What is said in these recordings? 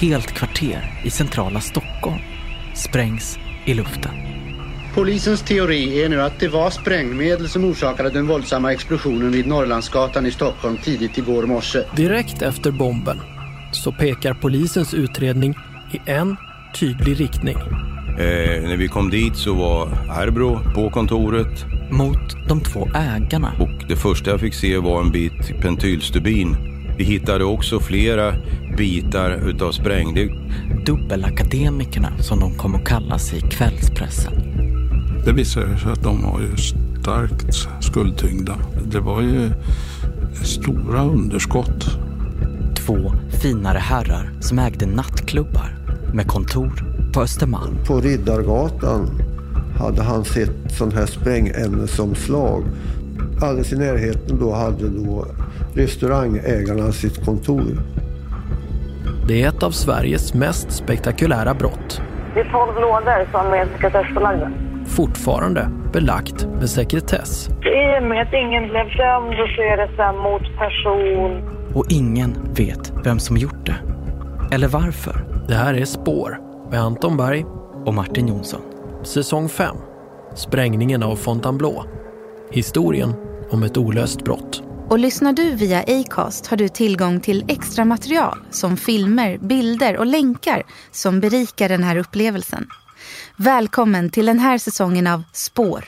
helt kvarter i centrala Stockholm sprängs i luften. Polisens teori är nu att det var sprängmedel som orsakade den våldsamma explosionen vid Norrlandsgatan i Stockholm tidigt i går morse. Direkt efter bomben så pekar polisens utredning i en tydlig riktning. Eh, när vi kom dit så var Arbro på kontoret. Mot de två ägarna. Och det första jag fick se var en bit pentylstubin. Vi hittade också flera bitar utav sprängdeg. Dubbelakademikerna som de kom att kallas i kvällspressen. Det visade sig att de var ju starkt skuldtyngda. Det var ju stora underskott. Två finare herrar som ägde nattklubbar med kontor på Östermalm. På Riddargatan hade han sett sån här sprängämnesomslag. Alldeles i närheten då hade då restaurangägarna sitt kontor. Det är ett av Sveriges mest spektakulära brott. Det är tolv lådor som är sekretessbelagda. Fortfarande belagt med sekretess. I och med att ingen blev dömd så är det så mot person. Och ingen vet vem som gjort det. Eller varför. Det här är Spår med Anton Berg och Martin Jonsson. Säsong 5. Sprängningen av Fontainebleau. Historien om ett olöst brott. Och lyssnar du via Acast har du tillgång till extra material som filmer, bilder och länkar som berikar den här upplevelsen. Välkommen till den här säsongen av Spår.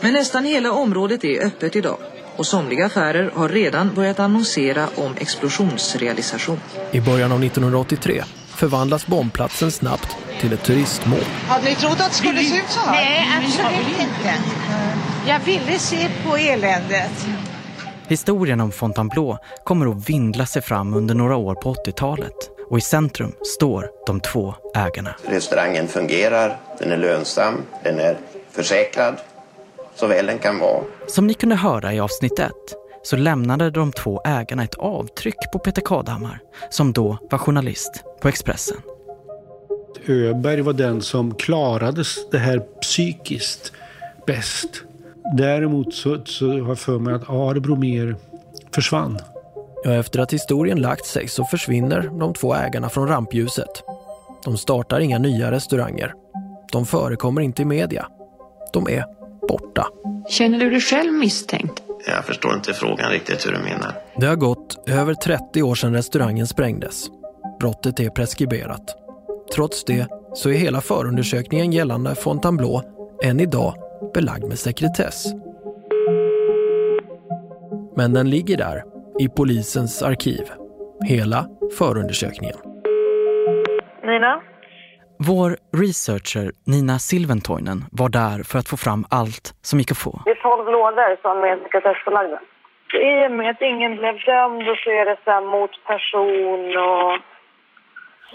Men nästan hela området är öppet idag och somliga affärer har redan börjat annonsera om explosionsrealisation. I början av 1983 förvandlas bombplatsen snabbt till ett turistmål. Hade ni trott att det skulle se ut så här? Nej, absolut inte. Jag ville se på eländet. Historien om Fontainebleau kommer att vindla sig fram under några år på 80-talet. Och i centrum står de två ägarna. Restaurangen fungerar, den är lönsam, den är försäkrad, så väl den kan vara. Som ni kunde höra i avsnitt ett så lämnade de två ägarna ett avtryck på Peter Kadhammar som då var journalist på Expressen. Öberg var den som klarade det här psykiskt bäst. Däremot så, så har jag för mig att Arbro mer försvann. Ja, efter att historien lagt sig så försvinner de två ägarna från rampljuset. De startar inga nya restauranger. De förekommer inte i media. De är borta. Känner du dig själv misstänkt? Jag förstår inte frågan riktigt hur du menar. Det har gått över 30 år sedan restaurangen sprängdes. Brottet är preskriberat. Trots det så är hela förundersökningen gällande Fontainebleau än idag belagd med sekretess. Men den ligger där, i polisens arkiv. Hela förundersökningen. Nina? Vår researcher Nina Silventoinen var där för att få fram allt som gick att få. Det är tolv lådor som är sekretessbelagda. I och med att ingen blev dömd så är det så mot person och,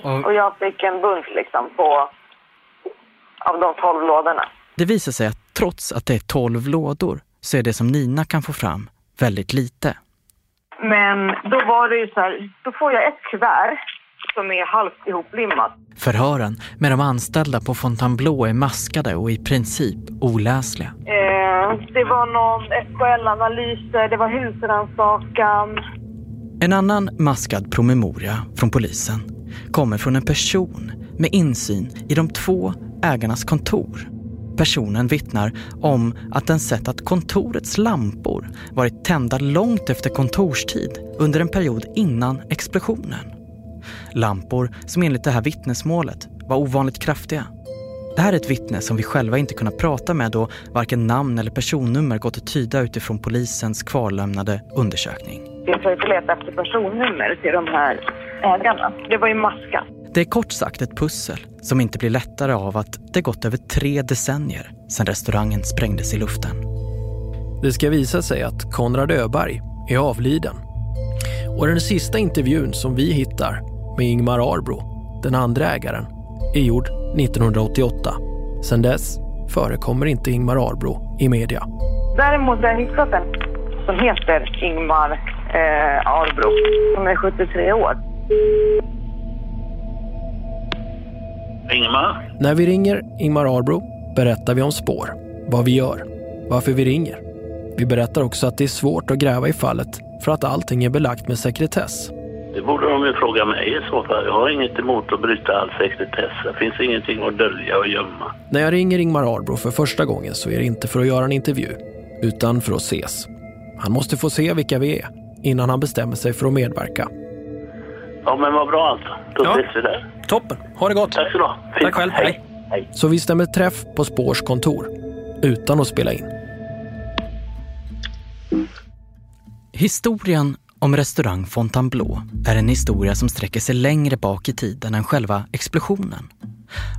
och... och jag fick en bunt liksom på av de tolv lådorna. Det visar sig att trots att det är tolv lådor så är det som Nina kan få fram väldigt lite. Men då var det ju så här, då får jag ett kuvert som är halvt ihoplimmat. Förhören med de anställda på Fontainebleau är maskade och i princip oläsliga. Eh, det var någon SKL-analyser, det var husrannsakan. En annan maskad promemoria från polisen kommer från en person med insyn i de två ägarnas kontor. Personen vittnar om att den sett att kontorets lampor varit tända långt efter kontorstid under en period innan explosionen. Lampor som enligt det här vittnesmålet var ovanligt kraftiga. Det här är ett vittne som vi själva inte kunnat prata med då varken namn eller personnummer gått att tyda utifrån polisens kvarlämnade undersökning. Jag försökte leta efter personnummer till de här ägarna. Det var ju maskat. Det är kort sagt ett pussel som inte blir lättare av att det gått över tre decennier sedan restaurangen sprängdes i luften. Det ska visa sig att Konrad Öberg är avliden. Och den sista intervjun som vi hittar med Ingmar Arbro, den andra ägaren, är gjord 1988. Sedan dess förekommer inte Ingmar Arbro i media. Däremot har jag hittat en som heter Ingmar eh, Arbro, som är 73 år. Ingmar? När vi ringer Ingmar Arbro berättar vi om spår, vad vi gör, varför vi ringer. Vi berättar också att det är svårt att gräva i fallet för att allting är belagt med sekretess. Det borde de ju fråga mig i så fall. Jag har inget emot att bryta all sekretess. Det finns ingenting att dölja och gömma. När jag ringer Ingmar Arbro för första gången så är det inte för att göra en intervju, utan för att ses. Han måste få se vilka vi är innan han bestämmer sig för att medverka. Ja, men vad bra alltså. Då Ja. ses vi där. Toppen, ha det gott. Tack så du ha. Fint. Tack själv, hej. hej. Så vi stämmer träff på Spårs kontor, utan att spela in. Historien om restaurang Fontainebleau är en historia som sträcker sig längre bak i tiden än själva explosionen.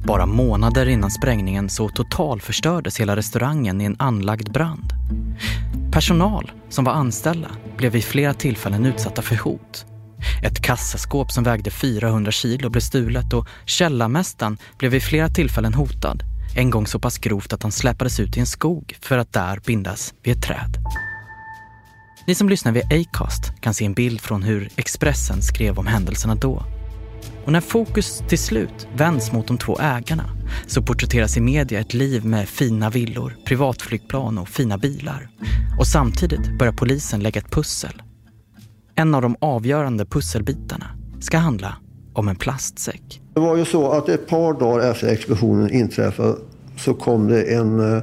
Bara månader innan sprängningen så totalförstördes hela restaurangen i en anlagd brand. Personal som var anställda blev vid flera tillfällen utsatta för hot. Ett kassaskåp som vägde 400 kilo blev stulet och källarmästaren blev vid flera tillfällen hotad. En gång så pass grovt att han släpades ut i en skog för att där bindas vid ett träd. Ni som lyssnar via Acast kan se en bild från hur Expressen skrev om händelserna då. Och när fokus till slut vänds mot de två ägarna så porträtteras i media ett liv med fina villor, privatflygplan och fina bilar. Och samtidigt börjar polisen lägga ett pussel. En av de avgörande pusselbitarna ska handla om en plastsäck. Det var ju så att ett par dagar efter explosionen inträffade så kom det en eh,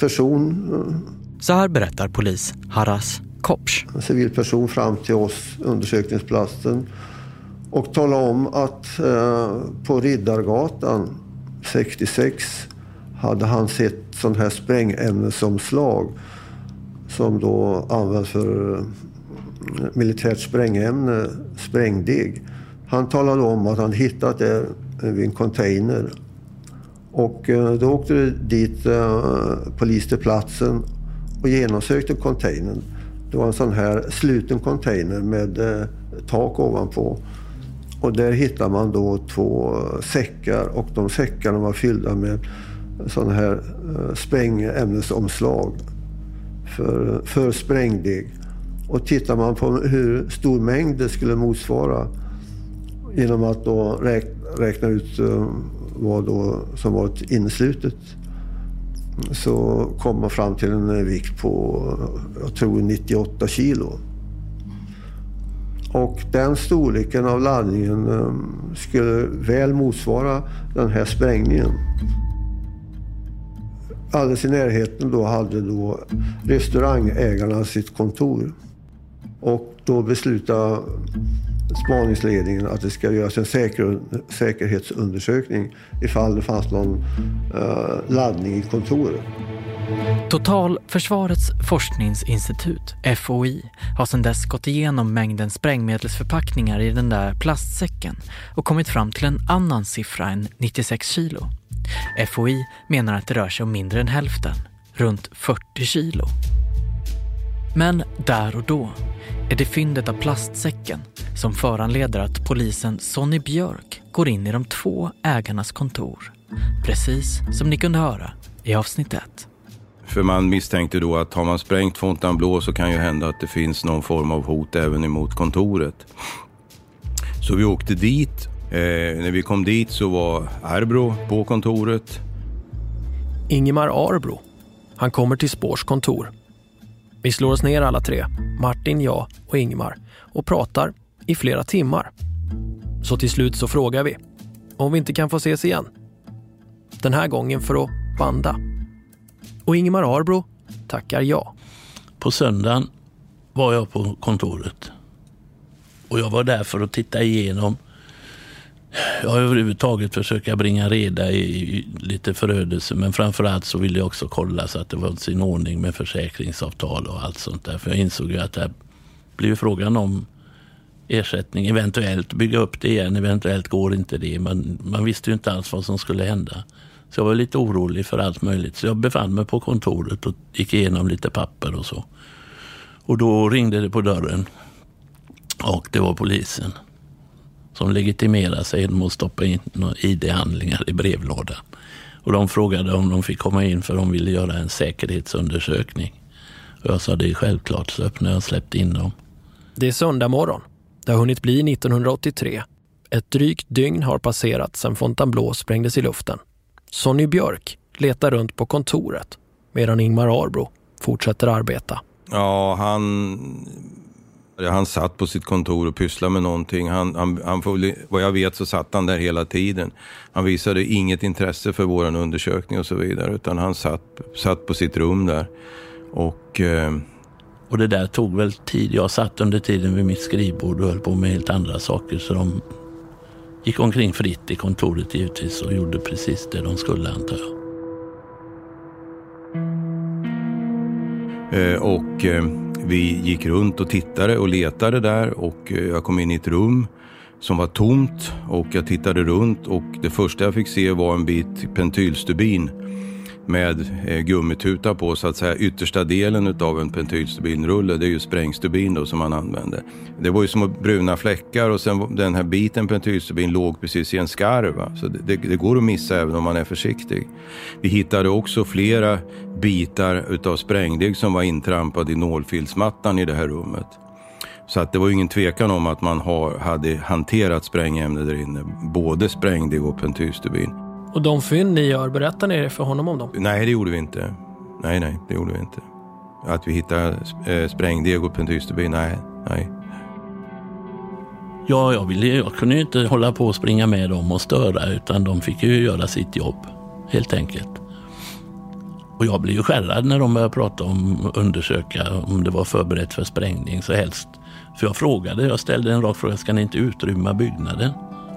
person, Så här berättar polis Haras Kopsch. en civil person fram till oss, undersökningsplatsen och talade om att eh, på Riddargatan 66 hade han sett sån här sprängämnesomslag som då används för eh, militärt sprängämne, sprängdeg. Han talade om att han hittat det vid en container. Och eh, då åkte det dit eh, polis till platsen och genomsökte containern. Det var en sån här sluten container med eh, tak ovanpå. Och där hittade man då två eh, säckar och de säckarna var fyllda med sådana här eh, sprängämnesomslag för, för sprängdeg. Och tittar man på hur stor mängd det skulle motsvara genom att då räkna ut eh, vad då som varit inneslutet så kom man fram till en vikt på, jag tror 98 kilo. Och den storleken av laddningen eh, skulle väl motsvara den här sprängningen. Alldeles i närheten då hade då restaurangägarna sitt kontor. Och då beslutade spaningsledningen att det ska göras en säker, säkerhetsundersökning ifall det fanns någon eh, laddning i kontoret. Totalförsvarets forskningsinstitut, FOI, har sedan dess gått igenom mängden sprängmedelsförpackningar i den där plastsäcken och kommit fram till en annan siffra än 96 kilo. FOI menar att det rör sig om mindre än hälften, runt 40 kilo. Men där och då är det fyndet av plastsäcken som föranleder att polisen Sonny Björk går in i de två ägarnas kontor. Precis som ni kunde höra i avsnitt 1. För man misstänkte då att har man sprängt Fontainebleau så kan ju hända att det finns någon form av hot även emot kontoret. Så vi åkte dit. Eh, när vi kom dit så var Arbro på kontoret. Ingemar Arbro. Han kommer till Spårs kontor. Vi slår oss ner alla tre, Martin, jag och Ingemar, och pratar i flera timmar. Så till slut så frågar vi om vi inte kan få ses igen. Den här gången för att banda. Och Ingemar Arbro tackar ja. På söndagen var jag på kontoret. Och jag var där för att titta igenom Ja, överhuvudtaget försöka bringa reda i, lite förödelse. Men framförallt så ville jag också kolla så att det var sin ordning med försäkringsavtal och allt sånt där. För jag insåg ju att det här blir frågan om ersättning, eventuellt bygga upp det igen, eventuellt går inte det. Man, man visste ju inte alls vad som skulle hända. Så jag var lite orolig för allt möjligt. Så jag befann mig på kontoret och gick igenom lite papper och så. Och då ringde det på dörren. Och det var polisen som legitimerade sig genom att stoppa in ID-handlingar i brevlådan. Och de frågade om de fick komma in för de ville göra en säkerhetsundersökning. Och jag sa det är självklart, så öppnade jag och släppte in dem. Det är söndag morgon. Det har hunnit bli 1983. Ett drygt dygn har passerat sedan Fontainebleau sprängdes i luften. Sonny Björk letar runt på kontoret medan Ingmar Arbro fortsätter arbeta. Ja, han Han satt på sitt kontor och pysslade med någonting. Han, han, han får, vad jag vet så satt han där hela tiden. Han visade inget intresse för vår undersökning och så vidare. Utan han satt, satt på sitt rum där. Och, eh... och det där tog väl tid. Jag satt under tiden vid mitt skrivbord och höll på med helt andra saker. Så de gick omkring fritt i kontoret givetvis och gjorde precis det de skulle antar jag. Eh, och eh, vi gick runt och tittade och letade där och eh, jag kom in i ett rum som var tomt och jag tittade runt och det första jag fick se var en bit pentylstubin med eh, gummituta på så att säga yttersta delen av en pentylstubinrulle. Det är ju sprängstubin då som man använde. Det var ju som bruna fläckar och sen den här biten pentylstubin låg precis i en skarv. Så det, det, det, går att missa även om man är försiktig. Vi hittade också flera bitar utav sprängdeg som var intrampad i nålfilsmattan i det här rummet. Så att det var ingen tvekan om att man har, hade hanterat sprängämne där inne. Både sprängdeg och pentylstubin. Och de fynd ni gör, berättar ni för honom om dem? Nej, det gjorde vi inte. Nej, nej, det gjorde vi inte. Att vi hittade eh, sprängdeg och pentylstubin, nej, nej. Ja, jag, ville, jag kunde ju inte hålla på och springa med dem och störa utan de fick ju göra sitt jobb, helt enkelt. Och jag blev ju skärrad när de började prata om undersöka om det var förberett för sprängning så helst. För jag frågade, jag ställde en rak fråga, ska ni inte utrymma byggnaden?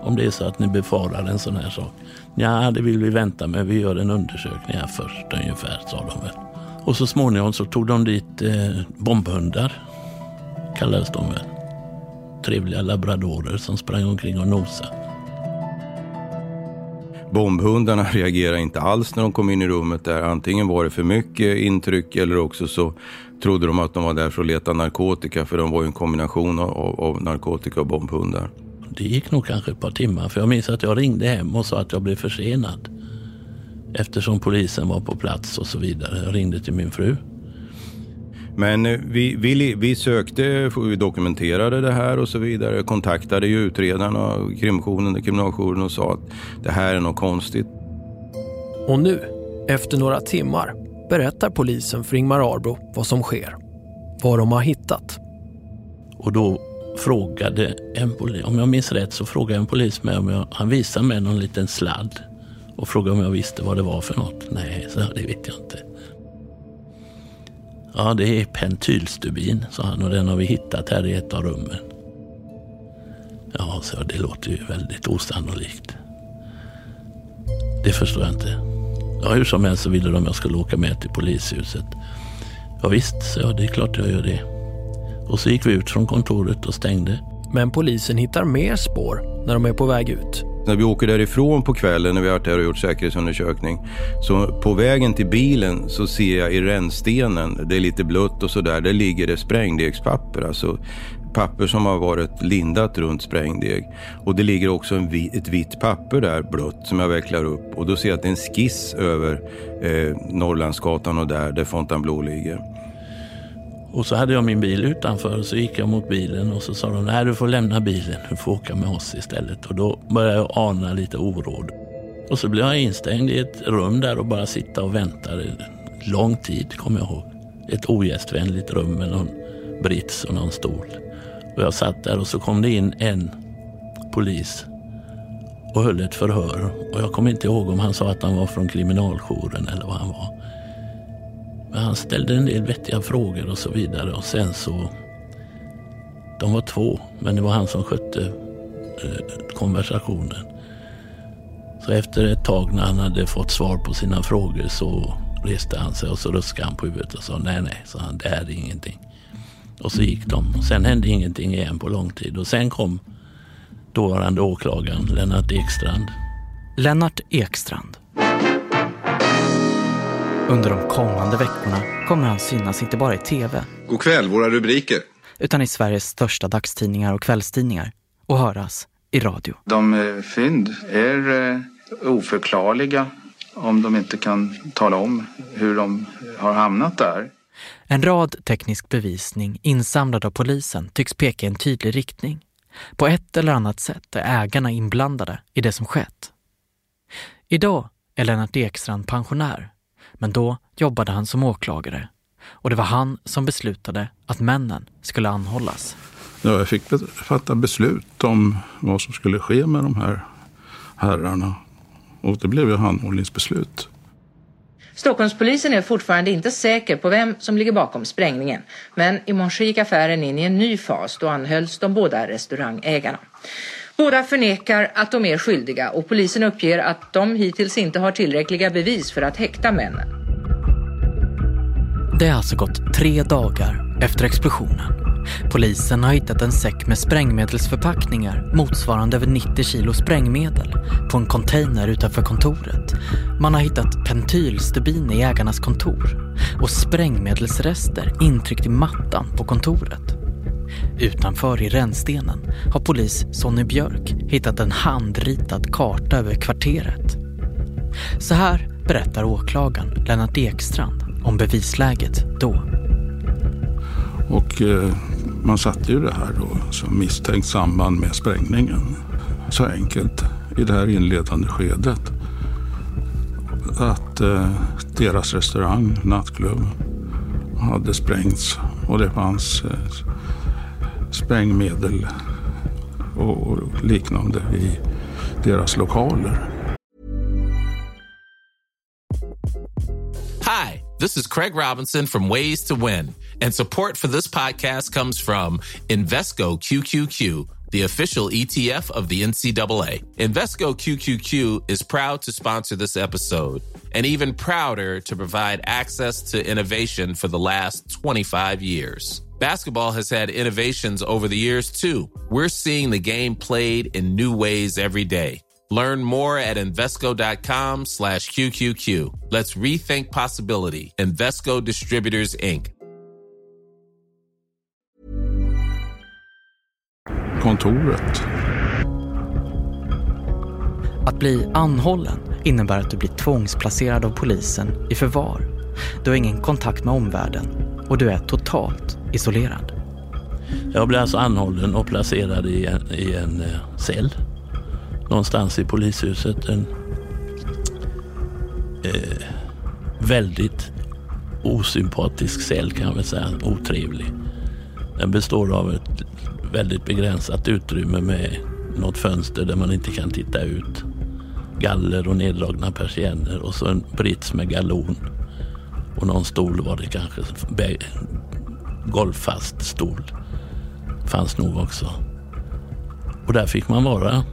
Om det är så att ni befarar en sån här sak. Ja, det vill vi vänta med. Vi gör en undersökning här först ungefär, sa de väl. Och så småningom så tog de dit eh, bombhundar, kallades de väl. Trevliga labradorer som sprang omkring och nosade. Bombhundarna reagerade inte alls när de kom in i rummet där. Antingen var det för mycket intryck eller också så trodde de att de var där för att leta narkotika. För de var ju en kombination av, av narkotika och bombhundar. Det gick nog kanske ett par timmar för jag minns att jag ringde hem och sa att jag blev försenad. Eftersom polisen var på plats och så vidare. Jag ringde till min fru. Men eh, vi, vi, vi sökte, vi dokumenterade det här och så vidare. Kontaktade ju utredarna, krimjournen, kriminaljouren och sa att det här är något konstigt. Och nu, efter några timmar, berättar polisen för Ingmar Arbro vad som sker. Vad de har hittat. Och då frågade en polis, om jag minns rätt så frågade en polis mig om jag, han visade mig någon liten sladd och frågade om jag visste vad det var för något. Nej, så det vet jag inte. Ja, det är pentylstubin, sa han och den har vi hittat här i ett av rummen. Ja, så det låter ju väldigt osannolikt. Det förstår jag inte. Ja, hur som helst så ville de att jag skulle åka med till polishuset. Ja, visst, så det är klart jag gör det. Och så gick vi ut från kontoret och stängde. Men polisen hittar mer spår när de är på väg ut. När vi åker därifrån på kvällen när vi har varit där och gjort säkerhetsundersökning. Så på vägen till bilen så ser jag i rännstenen, det är lite blött och sådär, där ligger det sprängdegspapper. Alltså papper som har varit lindat runt sprängdeg. Och det ligger också en vit, ett vitt papper där blött som jag vecklar upp. Och då ser jag att det är en skiss över eh, Norrlandsgatan och där, där Fontainebleau ligger. Och så hade jag min bil utanför och så gick jag mot bilen och så sa de nej du får lämna bilen, du får åka med oss istället. Och då började jag ana lite oråd. Och så blev jag instängd i ett rum där och bara sitta och vänta. Lång tid kommer jag ihåg. Ett ogästvänligt rum med någon brits och någon stol. Och jag satt där och så kom det in en polis och höll ett förhör. Och jag kommer inte ihåg om han sa att han var från kriminaljouren eller vad han var. Men han ställde en del vettiga frågor och så vidare. Och sen så... De var två, men det var han som skötte eh, konversationen. Så efter ett tag när han hade fått svar på sina frågor så reste han sig och så ruskade han på huvudet och sa nej, nej, sa han, det här är ingenting. Och så gick de. Sen hände ingenting igen på lång tid. Och sen kom dåvarande åklagaren Lennart Ekstrand. Lennart Ekstrand under de kommande veckorna kommer han synas inte bara i tv. God kväll, våra rubriker. Utan i Sveriges största dagstidningar och kvällstidningar. Och höras i radio. De eh, fynd är eh, oförklarliga om de inte kan tala om hur de har hamnat där. En rad teknisk bevisning insamlad av polisen tycks peka i en tydlig riktning. På ett eller annat sätt är ägarna inblandade i det som skett. Idag är Lennart Ekstrand pensionär men då jobbade han som åklagare och det var han som beslutade att männen skulle anhållas. Ja, jag fick fatta beslut om vad som skulle ske med de här herrarna. Och det blev ju handhållningsbeslut. Stockholmspolisen är fortfarande inte säker på vem som ligger bakom sprängningen. Men i morse gick affären in i en ny fas. Då anhölls de båda restaurangägarna. Båda förnekar att de är skyldiga och polisen uppger att de hittills inte har tillräckliga bevis för att häkta männen. Det har alltså gått tre dagar efter explosionen. Polisen har hittat en säck med sprängmedelsförpackningar motsvarande över 90 kilo sprängmedel på en container utanför kontoret. Man har hittat pentylstubin i ägarnas kontor och sprängmedelsrester intryckt i mattan på kontoret. Utanför i rännstenen har polis Sonny Björk hittat en handritad karta över kvarteret. Så här berättar åklagaren Lennart Ekstrand om bevisläget då. Och eh, man satte ju det här då som misstänkt samband med sprängningen. Så enkelt i det här inledande skedet. Att eh, deras restaurang, nattklubb, hade sprängts och det fanns eh, sprängmedel och, liknande i deras lokaler. Hi, this is Craig Robinson from Ways to Win. And support for this podcast comes from Invesco QQQ, the official ETF of the NCAA. Invesco QQQ is proud to sponsor this episode and even prouder to provide access to innovation for the last 25 years. Basketball has had innovations over the years too. We're seeing the game played in new ways every day. Learn more at Invesco.com slash QQQ. Let's rethink possibility. Invesco Distributors, Inc. Kontoret. Att bli anhållen innebär att du blir tvångsplacerad av polisen i förvar. Du har ingen kontakt med omvärlden och du är totalt isolerad. Jag blev alltså anhållen och placerad i en, i en eh, cell någonstans i polishuset. En eh, väldigt osympatisk cell kan man väl säga, otrevlig. Den består av ett väldigt begränsat utrymme med något fönster där man inte kan titta ut. Galler och neddragna persienner och så en brits med galon. Och någon stol var det kanske. Golvfast stol fanns nog också. Och där fick man vara.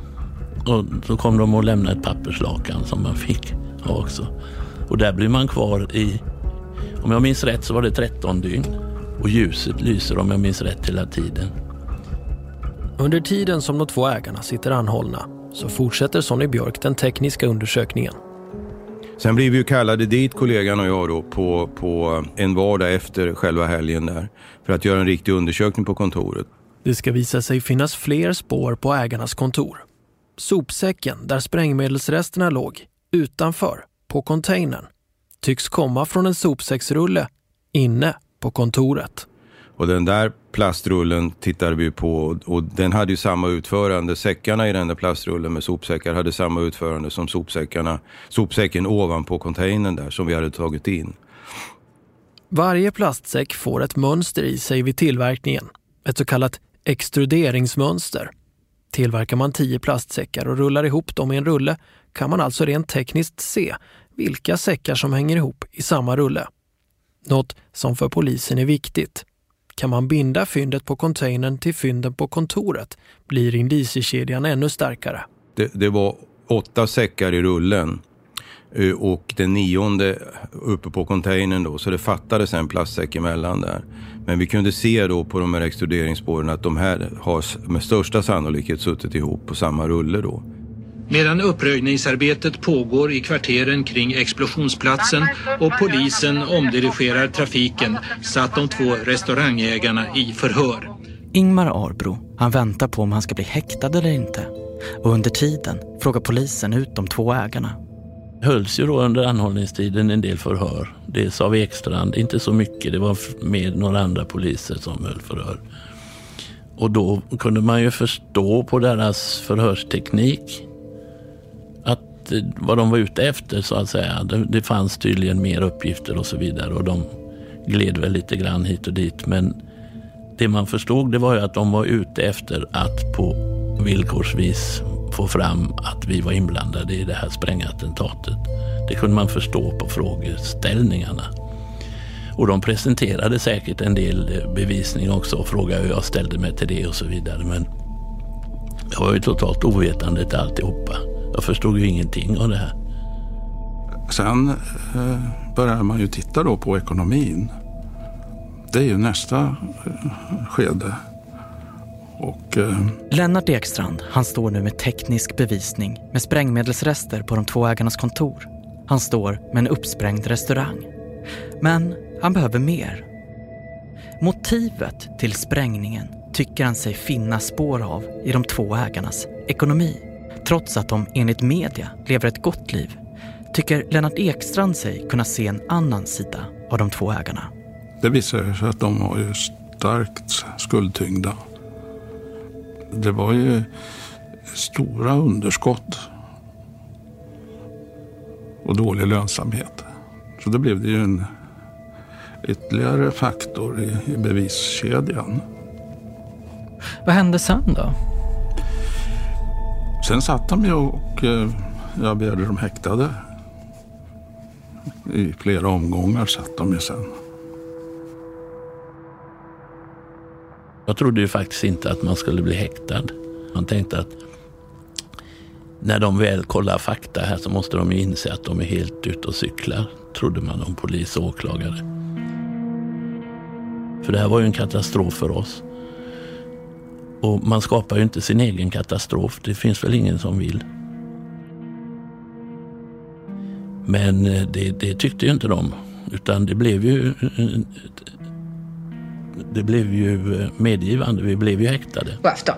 Och så kom de och lämnade ett papperslakan som man fick ha också. Och där blir man kvar i, om jag minns rätt så var det 13 dygn. Och ljuset lyser om jag minns rätt hela tiden. Under tiden som de två ägarna sitter anhållna så fortsätter Sonny Björk den tekniska undersökningen. Sen blev vi ju kallade dit, kollegan och jag då, på, på en vardag efter själva helgen där. För att göra en riktig undersökning på kontoret. Det ska visa sig finnas fler spår på ägarnas kontor. Sopsäcken där sprängmedelsresterna låg, utanför, på containern, tycks komma från en sopsäcksrulle inne på kontoret. Och den där plastrullen tittade vi på och den hade ju samma utförande. Säckarna i den där plastrullen med sopsäckar hade samma utförande som sopsäckarna, sopsäcken ovanpå containern där som vi hade tagit in. Varje plastsäck får ett mönster i sig vid tillverkningen, ett så kallat extruderingsmönster. Tillverkar man tio plastsäckar och rullar ihop dem i en rulle kan man alltså rent tekniskt se vilka säckar som hänger ihop i samma rulle. Något som för polisen är viktigt. Kan man binda fyndet på containern till fynden på kontoret blir indiciekedjan ännu starkare. Det, det var åtta säckar i rullen eh, och den nionde uppe på containern då, så det fattades en plastsäck emellan där. Men vi kunde se då på de här extruderingsspåren att de här har med största sannolikhet suttit ihop på samma rulle då. Medan uppröjningsarbetet pågår i kvarteren kring explosionsplatsen och polisen omdirigerar trafiken satt de två restaurangägarna i förhör. Ingmar Arbro, han väntar på om han ska bli häktad eller inte. Och under tiden frågar polisen ut de två ägarna. hölls ju då under anhållningstiden en del förhör. Dels av Ekstrand, inte så mycket, det var med några andra poliser som höll förhör. Och då kunde man ju förstå på deras förhörsteknik Eh, vad de var ute efter så att säga. Det, det fanns tydligen mer uppgifter och så vidare och de gled väl lite grann hit och dit. Men det man förstod det var ju att de var ute efter att på villkorsvis få fram att vi var inblandade i det här sprängattentatet. Det kunde man förstå på frågeställningarna. Och de presenterade säkert en del eh, bevisning också och frågade hur jag ställde mig till det och så vidare. Men jag var ju totalt ovetande till alltihopa. Jag förstod ju ingenting av det här. Sen eh, börjar man ju titta då på ekonomin. Det är ju nästa eh, skede. Och, eh... Lennart Ekstrand, han står nu med teknisk bevisning med sprängmedelsrester på de två ägarnas kontor. Han står med en uppsprängd restaurang. Men han behöver mer. Motivet till sprängningen tycker han sig finna spår av i de två ägarnas ekonomi. Trots att de enligt media lever ett gott liv tycker Lennart Ekstrand sig kunna se en annan sida av de två ägarna. Det visar sig att de var ju starkt skuldtyngda. Det var ju stora underskott och dålig lönsamhet. Så då blev det ju en ytterligare faktor i, i beviskedjan. Vad hände sen då? Sen satt de ju och eh, jag begärde dem häktade. I flera omgångar satt de ju sen. Jag trodde ju faktiskt inte att man skulle bli häktad. Man tänkte att när de väl kollar fakta här så måste de ju inse att de är helt ute och cyklar, trodde man om polis och åklagare. För det här var ju en katastrof för oss. Och man skapar ju inte sin egen katastrof, det finns väl ingen som vill. Men eh, det, det tyckte ju inte de, utan det blev ju eh, det blev ju eh, medgivande, vi blev ju häktade. God afton.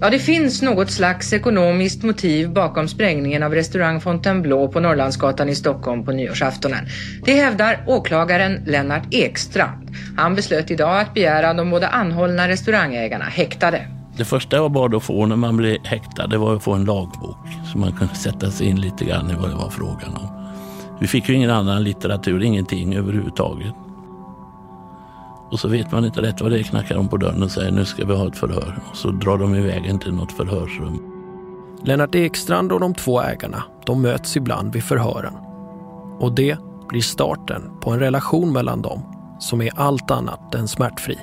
Ja, det finns något slags ekonomiskt motiv bakom sprängningen av restaurang Fontainebleau på Norrlandsgatan i Stockholm på nyårsaftonen. Det hävdar åklagaren Lennart Ekstrand. Han beslöt idag att begära de båda anhållna restaurangägarna häktade. Det första jag bad att få när man blev häktad det var att få en lagbok så man kunde sätta sig in lite grann i vad det var frågan om. Vi fick ju ingen annan litteratur, ingenting överhuvudtaget. Och så vet man inte rätt vad det är, knackar de på dörren och säger nu ska vi ha ett förhör. Och så drar de iväg in till något förhörsrum. Lennart Ekstrand och de två ägarna, de möts ibland vid förhören. Och det blir starten på en relation mellan dem som är allt annat än smärtfri.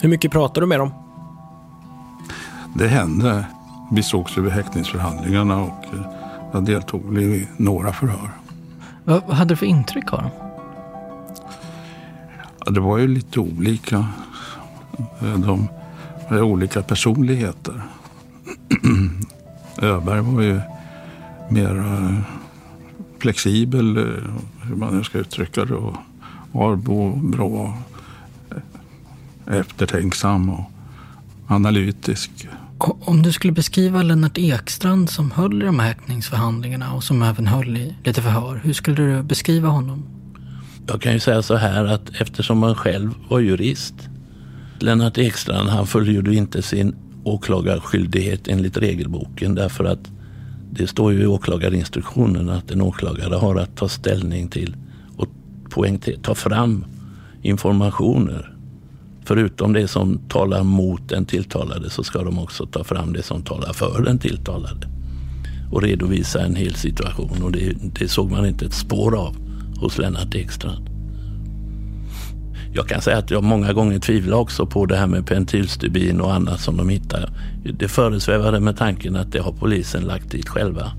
Hur mycket pratar du med dem? Det hände. Vi sågs vid häktningsförhandlingarna och eh, jag deltog i några förhör. Vad hade du för intryck av dem? Ja, det var ju lite olika. De hade olika personligheter. Öberg var ju mer eh, flexibel, eh, hur man nu ska uttrycka det. Och Arbo bra eh, eftertänksam och analytisk. Om du skulle beskriva Lennart Ekstrand som höll i de här häktningsförhandlingarna och som även höll i lite förhör. Hur skulle du beskriva honom? Jag kan ju säga så här att eftersom man själv var jurist. Lennart Ekstrand han fullgjorde inte sin åklagarskyldighet enligt regelboken därför att det står ju i åklagarinstruktionen att en åklagare har att ta ställning till och ta fram informationer. Förutom det som talar mot den tilltalade så ska de också ta fram det som talar för den tilltalade och redovisa en hel situation och det, det såg man inte ett spår av hos Lennart Ekstrand. Jag kan säga att jag många gånger tvivlade också på det här med pentylstubin och annat som de hittar. Det föresvävade med tanken att det har polisen lagt dit själva.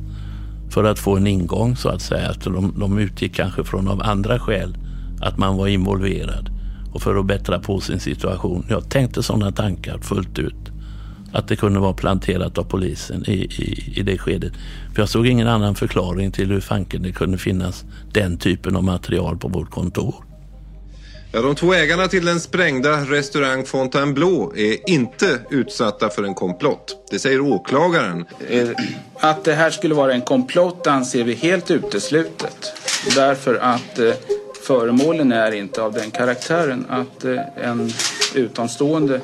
För att få en ingång så att säga. Att de, de utgick kanske från av andra skäl att man var involverad. Och för att bättra på sin situation. Jag tänkte sådana tankar fullt ut. Att det kunde vara planterat av polisen i, i, i det skedet. För jag såg ingen annan förklaring till hur fanken det kunde finnas den typen av material på vårt kontor. Ja, de två ägarna till den sprängda restaurang Fontainebleau är inte utsatta för en komplott. Det säger åklagaren. Eh, att det här skulle vara en komplott anser vi helt uteslutet. Därför att eh, föremålen är inte av den karaktären att eh, en utomstående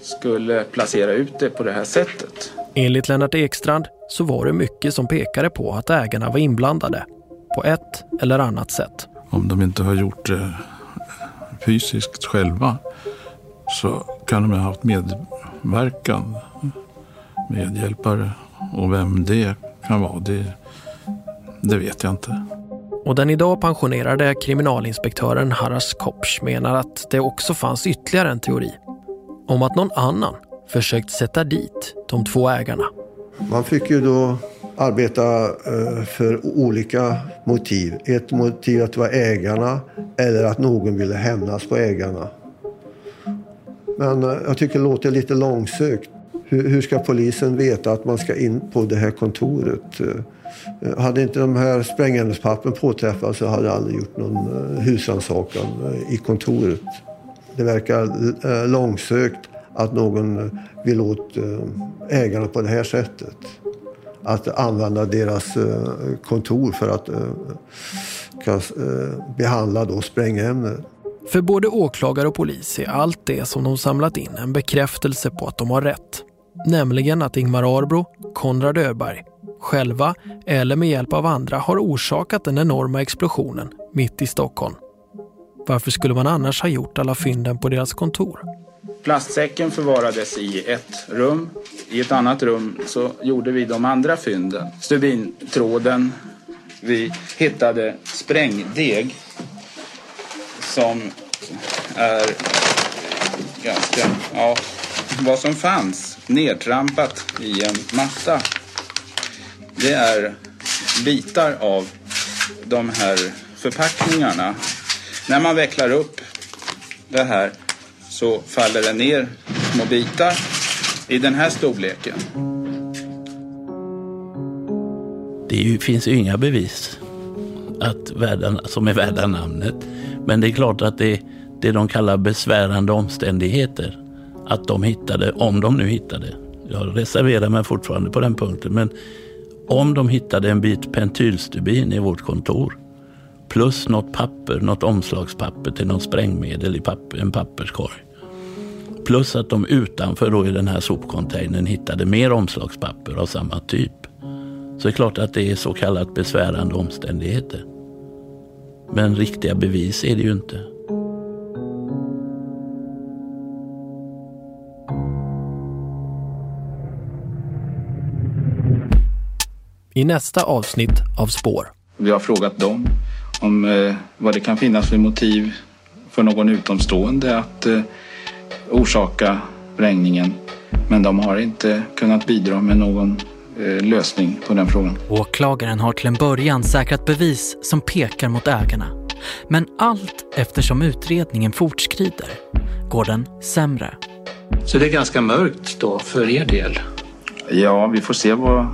skulle placera ut det på det här sättet. Enligt Lennart Ekstrand så var det mycket som pekade på att ägarna var inblandade på ett eller annat sätt. Om de inte har gjort det fysiskt själva så kan de ha haft medverkan, medhjälpare. Och vem det kan vara, det, det vet jag inte. Och den idag pensionerade kriminalinspektören Haras Kopsch menar att det också fanns ytterligare en teori. Om att någon annan försökt sätta dit de två ägarna. Man fick ju då arbeta eh, för olika motiv. Ett motiv att det var ägarna eller att någon ville hämnas på ägarna. Men eh, jag tycker det låter lite långsökt. Hur ska polisen veta att man ska in på det här kontoret? Eh, Eh, hade inte de här sprängämnespappren påträffats så hade jag aldrig gjort någon eh, husrannsakan eh, i kontoret. Det verkar långsökt att någon vill åt ägarna på det här sättet att använda deras kontor för att behandla då sprängämnen. För både åklagare och polis är allt det som de samlat in en bekräftelse på att de har rätt. Nämligen att Ingmar Arbro, Konrad Öberg, själva eller med hjälp av andra har orsakat den enorma explosionen mitt i Stockholm. Varför skulle man annars ha gjort alla fynden på deras kontor? Plastsäcken förvarades i ett rum. I ett annat rum så gjorde vi de andra fynden. Stubintråden. Vi hittade sprängdeg som är ganska, ja, vad som fanns nedtrampat i en matta. Det är bitar av de här förpackningarna. När man vecklar upp det här så faller det ner små bitar i den här storleken. Det ju, finns ju inga bevis att världen, som är värda namnet. Men det är klart att det, det de kallar besvärande omständigheter, att de hittade, om de nu hittade, jag reserverar mig fortfarande på den punkten, men om de hittade en bit pentylstubin i vårt kontor plus något papper, något omslagspapper till något sprängmedel i papper, en papperskorg Plus att de utanför då i den här sopcontainern hittade mer omslagspapper av samma typ. Så det är klart att det är så kallat besvärande omständigheter. Men riktiga bevis är det ju inte. I nästa avsnitt av Spår. Vi har frågat dem om eh, vad det kan finnas för motiv för någon utomstående att eh, orsaka sprängningen. Men de har inte kunnat bidra med någon eh, lösning på den frågan. Åklagaren har till en början säkrat bevis som pekar mot ägarna. Men allt eftersom utredningen fortskrider går den sämre. Så det är ganska mörkt då för er del? Ja, vi får se vad eh,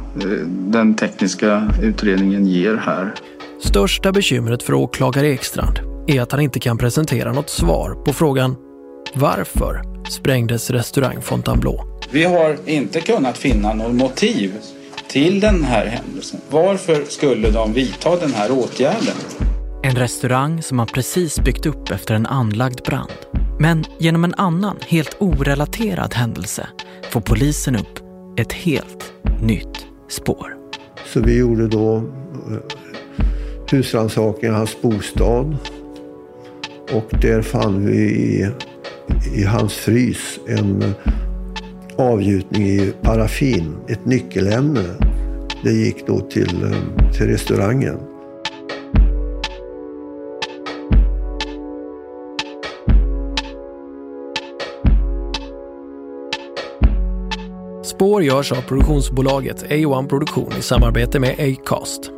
den tekniska utredningen ger här. Största bekymret för åklagare Ekstrand är att han inte kan presentera något svar på frågan varför sprängdes restaurang Fontainebleau? Vi har inte kunnat finna något motiv till den här händelsen. Varför skulle de vidta den här åtgärden? En restaurang som man precis byggt upp efter en anlagd brand. Men genom en annan, helt orelaterad händelse får polisen upp ett helt nytt spår. Så vi gjorde då eh, husrannsakan i hans bostad. Och där fann vi i hans frys en avgjutning i paraffin, ett nyckelämne. Det gick då till, eh, till restaurangen. Spår görs av produktionsbolaget A1 Produktion i samarbete med Acast.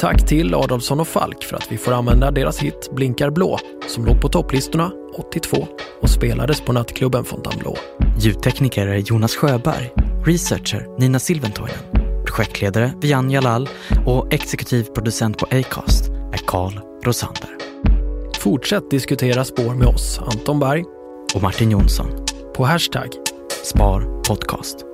Tack till Adolfsson och Falk för att vi får använda deras hit Blinkar blå som låg på topplistorna 82 och spelades på nattklubben Fontainebleau. Ljudtekniker är Jonas Sjöberg, researcher Nina Silventoinen, projektledare Vian Jalal och exekutiv producent på Acast är Carl Rosander. Fortsätt diskutera spår med oss, Anton Berg och Martin Jonsson på hashtag Spar podcast.